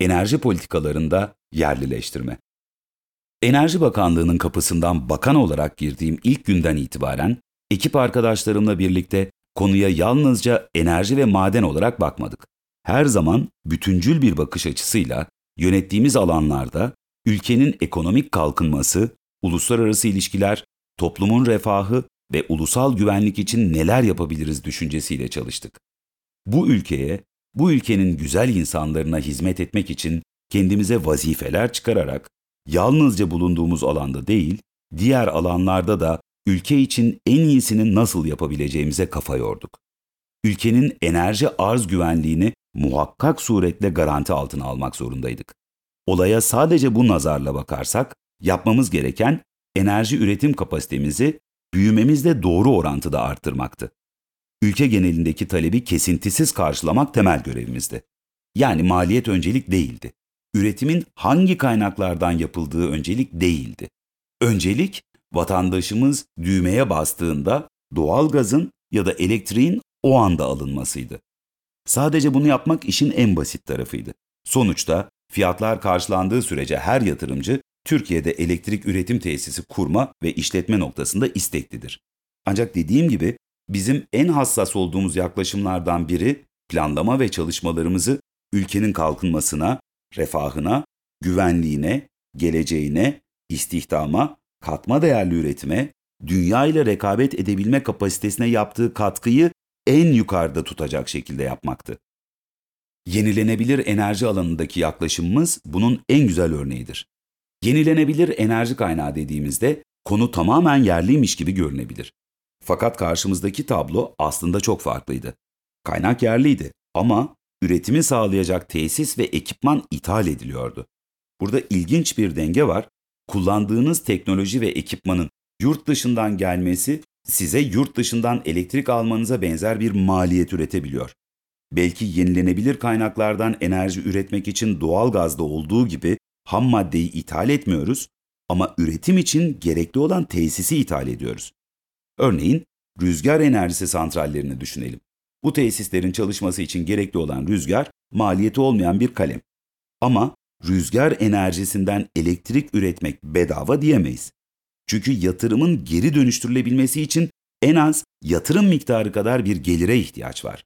Enerji politikalarında yerlileştirme. Enerji Bakanlığı'nın kapısından bakan olarak girdiğim ilk günden itibaren ekip arkadaşlarımla birlikte konuya yalnızca enerji ve maden olarak bakmadık. Her zaman bütüncül bir bakış açısıyla yönettiğimiz alanlarda ülkenin ekonomik kalkınması, uluslararası ilişkiler, toplumun refahı ve ulusal güvenlik için neler yapabiliriz düşüncesiyle çalıştık. Bu ülkeye, bu ülkenin güzel insanlarına hizmet etmek için kendimize vazifeler çıkararak yalnızca bulunduğumuz alanda değil, diğer alanlarda da ülke için en iyisini nasıl yapabileceğimize kafa yorduk. Ülkenin enerji arz güvenliğini muhakkak suretle garanti altına almak zorundaydık. Olaya sadece bu nazarla bakarsak, yapmamız gereken enerji üretim kapasitemizi büyümemizle doğru orantıda arttırmaktı. Ülke genelindeki talebi kesintisiz karşılamak temel görevimizdi. Yani maliyet öncelik değildi. Üretimin hangi kaynaklardan yapıldığı öncelik değildi. Öncelik vatandaşımız düğmeye bastığında doğal gazın ya da elektriğin o anda alınmasıydı. Sadece bunu yapmak işin en basit tarafıydı. Sonuçta fiyatlar karşılandığı sürece her yatırımcı Türkiye'de elektrik üretim tesisi kurma ve işletme noktasında isteklidir. Ancak dediğim gibi bizim en hassas olduğumuz yaklaşımlardan biri planlama ve çalışmalarımızı ülkenin kalkınmasına, refahına, güvenliğine, geleceğine, istihdama, katma değerli üretime, dünya ile rekabet edebilme kapasitesine yaptığı katkıyı en yukarıda tutacak şekilde yapmaktı. Yenilenebilir enerji alanındaki yaklaşımımız bunun en güzel örneğidir. Yenilenebilir enerji kaynağı dediğimizde konu tamamen yerliymiş gibi görünebilir. Fakat karşımızdaki tablo aslında çok farklıydı. Kaynak yerliydi ama üretimi sağlayacak tesis ve ekipman ithal ediliyordu. Burada ilginç bir denge var. Kullandığınız teknoloji ve ekipmanın yurt dışından gelmesi size yurt dışından elektrik almanıza benzer bir maliyet üretebiliyor. Belki yenilenebilir kaynaklardan enerji üretmek için doğal gazda olduğu gibi ham maddeyi ithal etmiyoruz ama üretim için gerekli olan tesisi ithal ediyoruz. Örneğin rüzgar enerjisi santrallerini düşünelim. Bu tesislerin çalışması için gerekli olan rüzgar maliyeti olmayan bir kalem. Ama rüzgar enerjisinden elektrik üretmek bedava diyemeyiz. Çünkü yatırımın geri dönüştürülebilmesi için en az yatırım miktarı kadar bir gelire ihtiyaç var.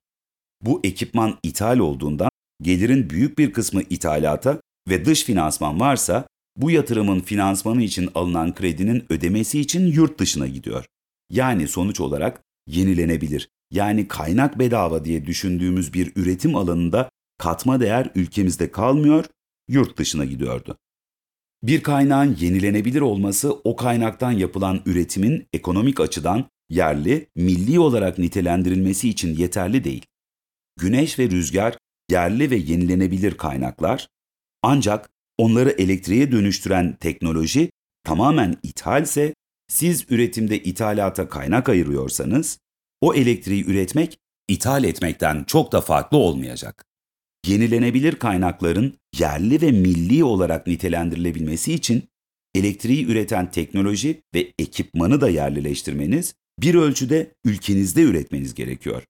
Bu ekipman ithal olduğundan gelirin büyük bir kısmı ithalata ve dış finansman varsa bu yatırımın finansmanı için alınan kredinin ödemesi için yurt dışına gidiyor. Yani sonuç olarak yenilenebilir, yani kaynak bedava diye düşündüğümüz bir üretim alanında katma değer ülkemizde kalmıyor, yurt dışına gidiyordu. Bir kaynağın yenilenebilir olması o kaynaktan yapılan üretimin ekonomik açıdan yerli, milli olarak nitelendirilmesi için yeterli değil. Güneş ve rüzgar yerli ve yenilenebilir kaynaklar ancak onları elektriğe dönüştüren teknoloji tamamen ithalse siz üretimde ithalata kaynak ayırıyorsanız o elektriği üretmek ithal etmekten çok da farklı olmayacak. Yenilenebilir kaynakların yerli ve milli olarak nitelendirilebilmesi için elektriği üreten teknoloji ve ekipmanı da yerlileştirmeniz, bir ölçüde ülkenizde üretmeniz gerekiyor.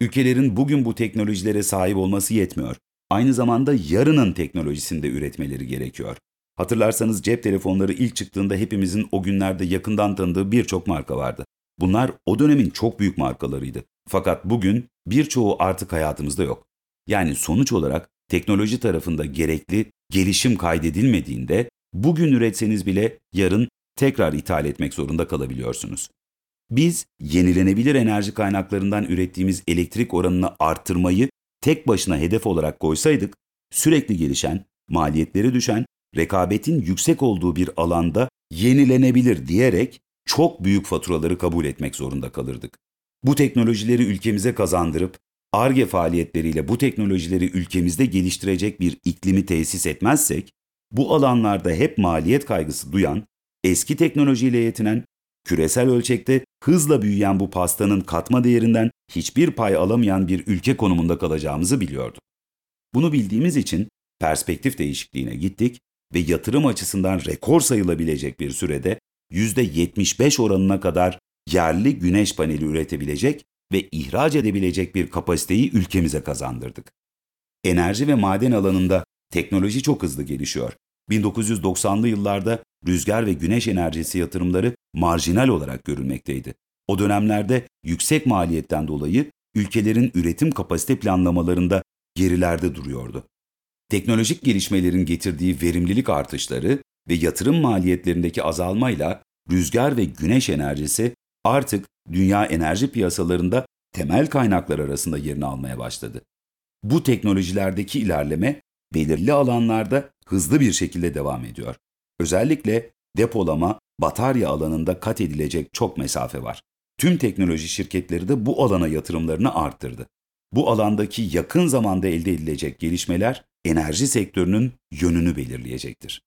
Ülkelerin bugün bu teknolojilere sahip olması yetmiyor. Aynı zamanda yarının teknolojisinde üretmeleri gerekiyor. Hatırlarsanız cep telefonları ilk çıktığında hepimizin o günlerde yakından tanıdığı birçok marka vardı. Bunlar o dönemin çok büyük markalarıydı. Fakat bugün birçoğu artık hayatımızda yok. Yani sonuç olarak teknoloji tarafında gerekli gelişim kaydedilmediğinde bugün üretseniz bile yarın tekrar ithal etmek zorunda kalabiliyorsunuz. Biz yenilenebilir enerji kaynaklarından ürettiğimiz elektrik oranını arttırmayı tek başına hedef olarak koysaydık, sürekli gelişen, maliyetleri düşen, rekabetin yüksek olduğu bir alanda yenilenebilir diyerek çok büyük faturaları kabul etmek zorunda kalırdık. Bu teknolojileri ülkemize kazandırıp ARGE faaliyetleriyle bu teknolojileri ülkemizde geliştirecek bir iklimi tesis etmezsek, bu alanlarda hep maliyet kaygısı duyan, eski teknolojiyle yetinen, küresel ölçekte hızla büyüyen bu pastanın katma değerinden hiçbir pay alamayan bir ülke konumunda kalacağımızı biliyorduk. Bunu bildiğimiz için perspektif değişikliğine gittik ve yatırım açısından rekor sayılabilecek bir sürede %75 oranına kadar yerli güneş paneli üretebilecek ve ihraç edebilecek bir kapasiteyi ülkemize kazandırdık. Enerji ve maden alanında Teknoloji çok hızlı gelişiyor. 1990'lı yıllarda rüzgar ve güneş enerjisi yatırımları marjinal olarak görülmekteydi. O dönemlerde yüksek maliyetten dolayı ülkelerin üretim kapasite planlamalarında gerilerde duruyordu. Teknolojik gelişmelerin getirdiği verimlilik artışları ve yatırım maliyetlerindeki azalmayla rüzgar ve güneş enerjisi artık dünya enerji piyasalarında temel kaynaklar arasında yerini almaya başladı. Bu teknolojilerdeki ilerleme belirli alanlarda hızlı bir şekilde devam ediyor. Özellikle depolama, batarya alanında kat edilecek çok mesafe var. Tüm teknoloji şirketleri de bu alana yatırımlarını arttırdı. Bu alandaki yakın zamanda elde edilecek gelişmeler enerji sektörünün yönünü belirleyecektir.